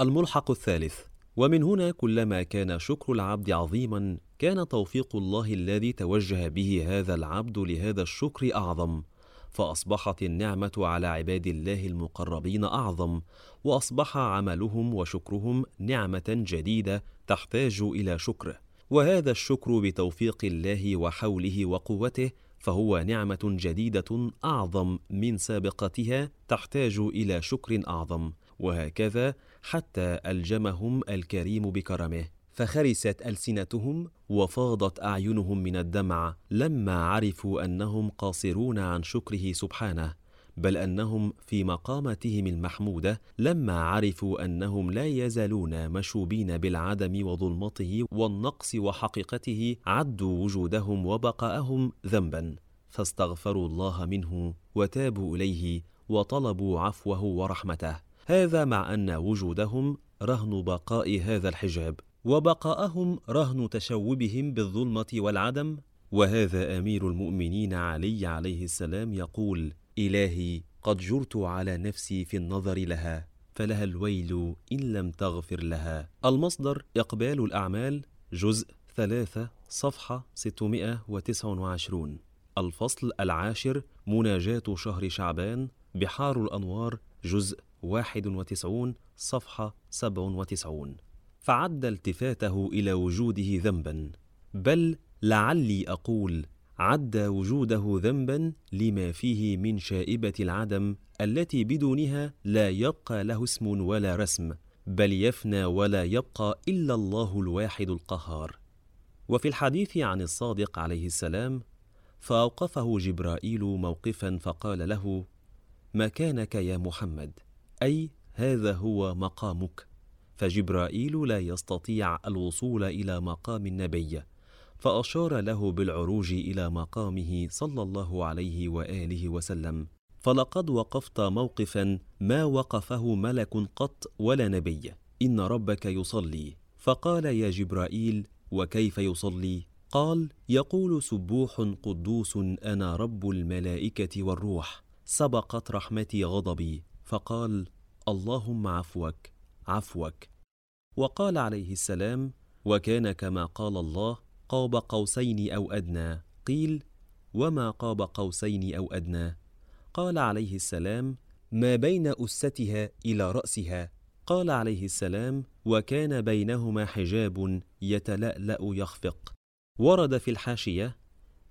الملحق الثالث. ومن هنا كلما كان شكر العبد عظيما كان توفيق الله الذي توجه به هذا العبد لهذا الشكر أعظم. فأصبحت النعمة على عباد الله المقربين أعظم وأصبح عملهم وشكرهم نعمة جديدة تحتاج إلى شكر. وهذا الشكر بتوفيق الله وحوله وقوته فهو نعمة جديدة أعظم من سابقتها تحتاج إلى شكر أعظم. وهكذا حتى ألجمهم الكريم بكرمه فخرست ألسنتهم وفاضت أعينهم من الدمع لما عرفوا أنهم قاصرون عن شكره سبحانه بل أنهم في مقامتهم المحمودة لما عرفوا أنهم لا يزالون مشوبين بالعدم وظلمته والنقص وحقيقته عدوا وجودهم وبقاءهم ذنبا فاستغفروا الله منه وتابوا إليه وطلبوا عفوه ورحمته. هذا مع أن وجودهم رهن بقاء هذا الحجاب وبقاءهم رهن تشوبهم بالظلمة والعدم. وهذا أمير المؤمنين علي عليه السلام يقول إلهي قد جرت على نفسي في النظر لها فلها الويل إن لم تغفر لها. المصدر إقبال الأعمال جزء ثلاثة صفحة 629 الفصل العاشر مناجاة شهر شعبان بحار الأنوار جزء 91 صفحة 97 فعد التفاته إلى وجوده ذنبا. بل لعلي أقول عد وجوده ذنبا لما فيه من شائبة العدم التي بدونها لا يبقى له اسم ولا رسم بل يفنى ولا يبقى إلا الله الواحد القهار. وفي الحديث عن الصادق عليه السلام فأوقفه جبرائيل موقفا فقال له مكانك يا محمد؟ أي هذا هو مقامك. فجبرائيل لا يستطيع الوصول إلى مقام النبي فأشار له بالعروج إلى مقامه صلى الله عليه وآله وسلم. فلقد وقفت موقفا ما وقفه ملك قط ولا نبي. إن ربك يصلي. فقال يا جبرائيل وكيف يصلي؟ قال يقول سبوح قدوس أنا رب الملائكة والروح. سبقت رحمتي غضبي. فقال اللهم عفوك عفوك. وقال عليه السلام وكان كما قال الله قاب قوسين أو أدنى قيل وما قاب قوسين أو أدنى قال عليه السلام ما بين أستها إلى رأسها قال عليه السلام وكان بينهما حجاب يتلألأ يخفق ورد في الحاشية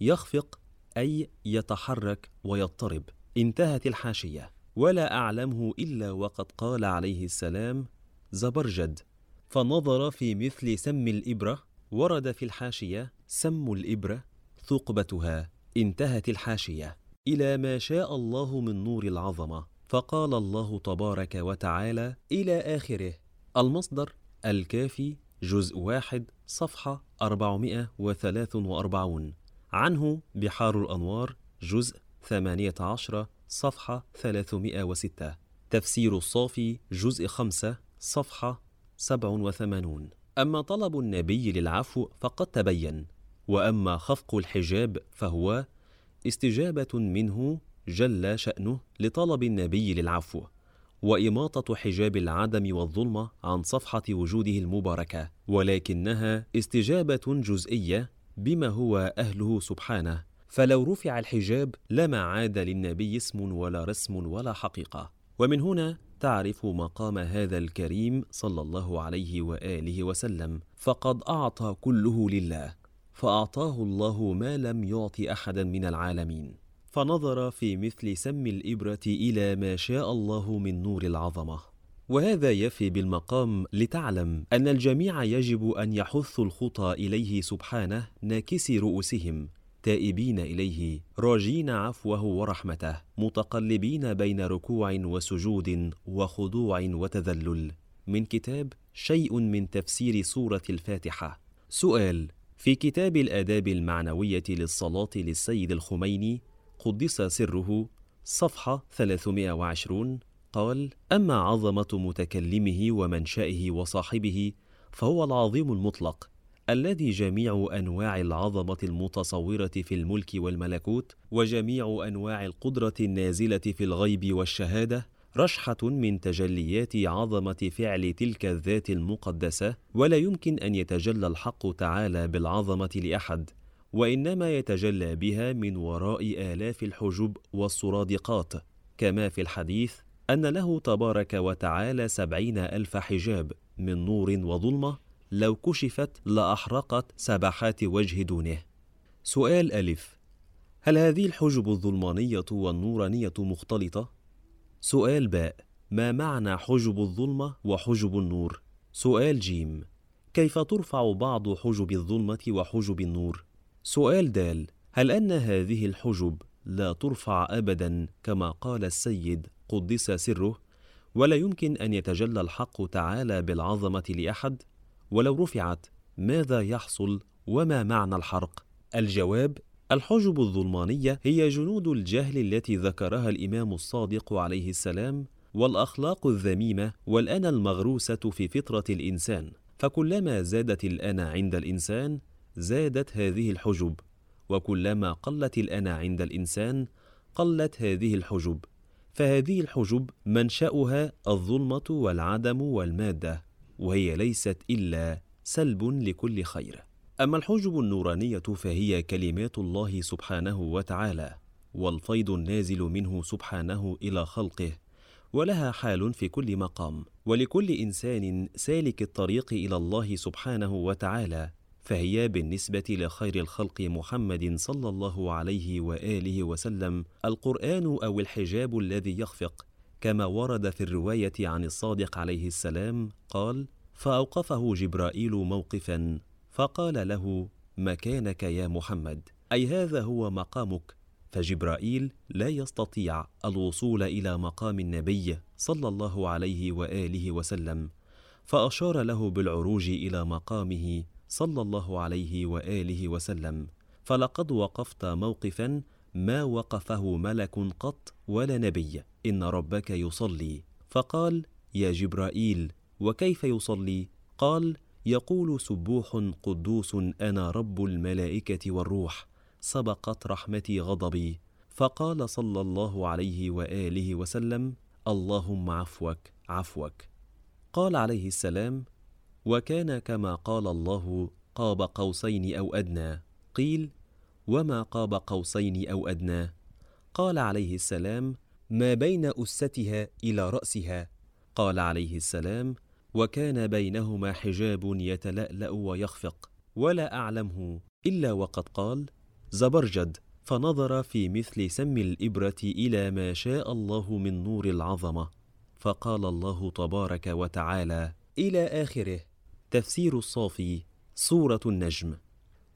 يخفق أي يتحرك ويضطرب انتهت الحاشية. ولا أعلمه إلا وقد قال عليه السلام زبرجد. فنظر في مثل سم الإبرة ورد في الحاشية سم الإبرة ثقبتها انتهت الحاشية إلى ما شاء الله من نور العظمة. فقال الله تبارك وتعالى إلى آخره المصدر الكافي جزء واحد صفحة 443 عنه بحار الأنوار جزء 18 صفحة 306 تفسير الصافي جزء 5 صفحة 87 أما طلب النبي للعفو فقد تبين. وأما خفق الحجاب فهو استجابة منه جل شأنه لطلب النبي للعفو. وإماطة حجاب العدم والظلمة عن صفحة وجوده المباركة. ولكنها استجابة جزئية بما هو أهله سبحانه. فلو رفع الحجاب لما عاد للنبي اسم ولا رسم ولا حقيقة. ومن هنا تعرف مقام هذا الكريم صلى الله عليه وآله وسلم. فقد أعطى كله لله فأعطاه الله ما لم يعط أحدا من العالمين. فنظر في مثل سم الإبرة إلى ما شاء الله من نور العظمة. وهذا يفي بالمقام لتعلم أن الجميع يجب أن يحثوا الخطى إليه سبحانه ناكسي رؤوسهم. تائبين إليه. راجين عفوه ورحمته. متقلبين بين ركوع وسجود وخضوع وتذلل. من كتاب شيء من تفسير سورة الفاتحة. سؤال في كتاب الآداب المعنوية للصلاة للسيد الخميني قدس سره صفحة 320 قال أما عظمة متكلمه ومنشأه وصاحبه فهو العظيم المطلق. الذي جميع أنواع العظمة المتصورة في الملك والملكوت وجميع أنواع القدرة النازلة في الغيب والشهادة رشحة من تجليات عظمة فعل تلك الذات المقدسة ولا يمكن أن يتجلى الحق تعالى بالعظمة لأحد وإنما يتجلى بها من وراء آلاف الحجب والسرادقات كما في الحديث أن له تبارك وتعالى سبعين ألف حجاب من نور وظلمة لو كشفت لأحرقت سبحات وجه دونه. سؤال ألف. هل هذه الحجب الظلمانية والنورانية مختلطة؟ سؤال باء. ما معنى حجب الظلمة وحجب النور؟ سؤال جيم. كيف ترفع بعض حجب الظلمة وحجب النور؟ سؤال دال. هل أن هذه الحجب لا ترفع ابدا كما قال السيد قدس سره؟ ولا يمكن أن يتجلى الحق تعالى بالعظمة لأحد؟ ولو رفعت ماذا يحصل وما معنى الحرق؟ الجواب الحجب الظلمانية هي جنود الجهل التي ذكرها الإمام الصادق عليه السلام والأخلاق الذميمة والانا المغروسة في فطرة الإنسان. فكلما زادت الانا عند الإنسان زادت هذه الحجب. وكلما قلت الانا عند الإنسان قلت هذه الحجب. فهذه الحجب منشأها الظلمة والعدم والمادة. وهي ليست إلا سلب لكل خير. أما الحجب النورانية فهي كلمات الله سبحانه وتعالى والفيض النازل منه سبحانه إلى خلقه ولها حال في كل مقام. ولكل إنسان سالك الطريق إلى الله سبحانه وتعالى فهي بالنسبة لخير الخلق محمد صلى الله عليه وآله وسلم القرآن أو الحجاب الذي يخفق. كما ورد في الرواية عن الصادق عليه السلام قال فأوقفه جبرائيل موقفا فقال له مكانك يا محمد أي هذا هو مقامك؟ فجبرائيل لا يستطيع الوصول إلى مقام النبي صلى الله عليه وآله وسلم فأشار له بالعروج إلى مقامه صلى الله عليه وآله وسلم فلقد وقفت موقفا ما وقفه ملك قط ولا نبي إن ربك يصلي. فقال يا جبرائيل وكيف يصلي؟ قال يقول سبوح قدوس أنا رب الملائكة والروح سبقت رحمتي غضبي. فقال صلى الله عليه وآله وسلم اللهم عفوك عفوك. قال عليه السلام وكان كما قال الله قاب قوسين أو أدنى. قيل وما قاب قوسين أو ادنى. قال عليه السلام ما بين استها إلى راسها. قال عليه السلام وكان بينهما حجاب يتلالا ويخفق ولا اعلمه الا وقد قال زبرجد. فنظر في مثل سم الابره إلى ما شاء الله من نور العظمه. فقال الله تبارك وتعالى إلى اخره. تفسير الصافي سوره النجم.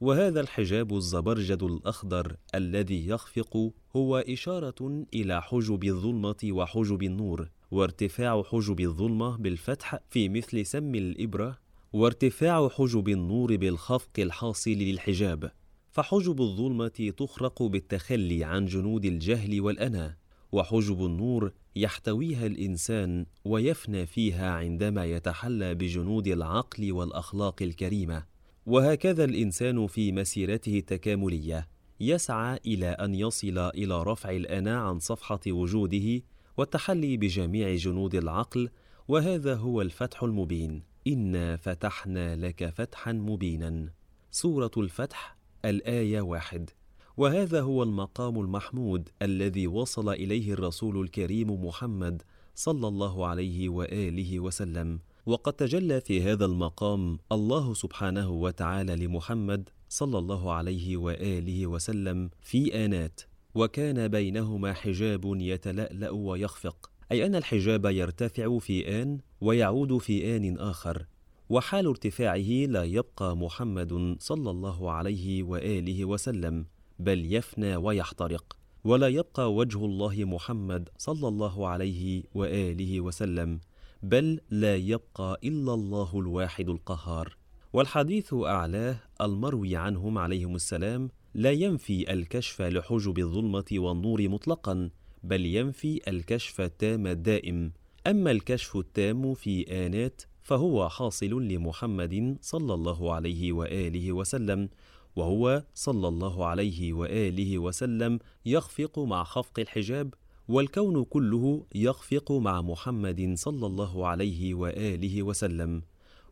وهذا الحجاب الزبرجد الأخضر الذي يخفق هو إشارة إلى حجب الظلمة وحجب النور وارتفاع حجب الظلمة بالفتح في مثل سم الإبرة وارتفاع حجب النور بالخفق الحاصل للحجاب. فحجب الظلمة تخرق بالتخلي عن جنود الجهل والأنا وحجب النور يحتويها الإنسان ويفنى فيها عندما يتحلى بجنود العقل والأخلاق الكريمة. وهكذا الإنسان في مسيرته التكاملية يسعى إلى أن يصل إلى رفع الأنا عن صفحة وجوده والتحلي بجميع جنود العقل وهذا هو الفتح المبين. إنا فتحنا لك فتحا مبينا. سورة الفتح الآية واحد. وهذا هو المقام المحمود الذي وصل إليه الرسول الكريم محمد صلى الله عليه وآله وسلم. وقد تجلى في هذا المقام الله سبحانه وتعالى لمحمد صلى الله عليه وآله وسلم في آنات. وكان بينهما حجاب يتلألأ ويخفق. أي أن الحجاب يرتفع في آن ويعود في آن آخر. وحال ارتفاعه لا يبقى محمد صلى الله عليه وآله وسلم بل يفنى ويحترق. ولا يبقى وجه الله محمد صلى الله عليه وآله وسلم بل لا يبقى إلا الله الواحد القهار. والحديث أعلاه المروي عنهم عليهم السلام لا ينفي الكشف لحجب الظلمة والنور مطلقا بل ينفي الكشف التام الدائم. أما الكشف التام في آنات فهو حاصل لمحمد صلى الله عليه وآله وسلم وهو صلى الله عليه وآله وسلم يخفق مع خفق الحجاب والكون كله يخفق مع محمد صلى الله عليه وآله وسلم.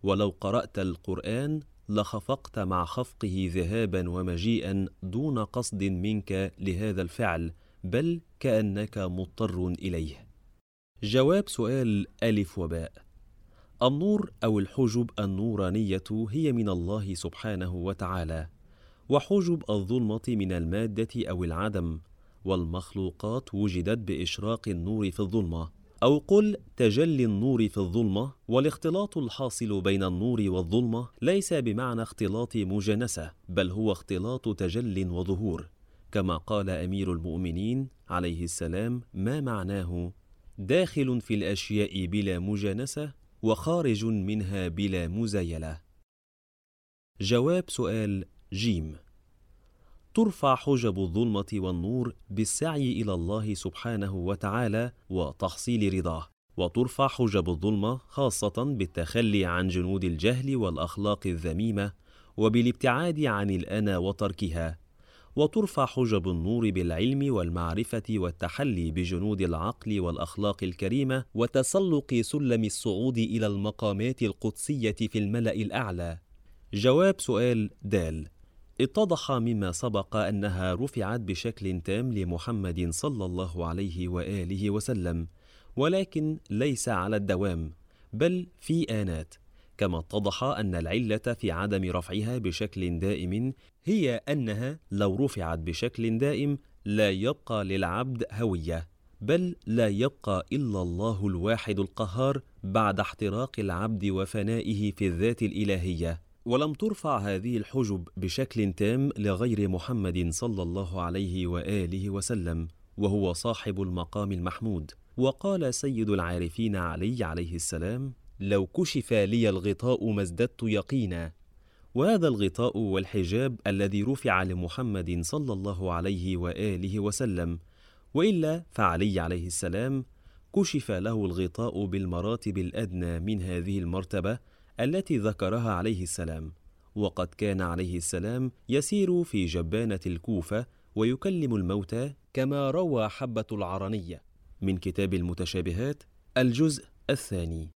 ولو قرأت القرآن لخفقت مع خفقه ذهابا ومجيئا دون قصد منك لهذا الفعل بل كأنك مضطر إليه. جواب سؤال ألف وباء. النور أو الحجب النورانية هي من الله سبحانه وتعالى. وحجب الظلمة من المادة أو العدم والمخلوقات وجدت بإشراق النور في الظلمة. أو قل تجلي النور في الظلمة والاختلاط الحاصل بين النور والظلمة ليس بمعنى اختلاط مجانسة بل هو اختلاط تجل وظهور. كما قال أمير المؤمنين عليه السلام ما معناه؟ داخل في الأشياء بلا مجانسة وخارج منها بلا مزايلة. جواب سؤال جيم. ترفع حجب الظلمة والنور بالسعي إلى الله سبحانه وتعالى وتحصيل رضاه. وترفع حجب الظلمة خاصة بالتخلي عن جنود الجهل والأخلاق الذميمة وبالابتعاد عن الأنا وتركها. وترفع حجب النور بالعلم والمعرفة والتحلي بجنود العقل والأخلاق الكريمة وتسلق سلم الصعود إلى المقامات القدسية في الملأ الأعلى. جواب سؤال دال. اتضح مما سبق أنها رفعت بشكل تام لمحمد صلى الله عليه وآله وسلم ولكن ليس على الدوام بل في آنات كما اتضح أن العلة في عدم رفعها بشكل دائم هي أنها لو رفعت بشكل دائم لا يبقى للعبد هوية بل لا يبقى إلا الله الواحد القهار بعد احتراق العبد وفنائه في الذات الإلهية. ولم ترفع هذه الحجب بشكل تام لغير محمد صلى الله عليه وآله وسلم وهو صاحب المقام المحمود. وقال سيد العارفين علي عليه السلام لو كشف لي الغطاء ما ازددت يقينا. وهذا الغطاء والحجاب الذي رفع لمحمد صلى الله عليه وآله وسلم. وإلا فعلي عليه السلام كشف له الغطاء بالمراتب الأدنى من هذه المرتبة التي ذكرها عليه السلام وقد كان عليه السلام يسير في جبانة الكوفة ويكلم الموتى كما روى حبة العرنية. من كتاب المتشابهات الجزء الثاني.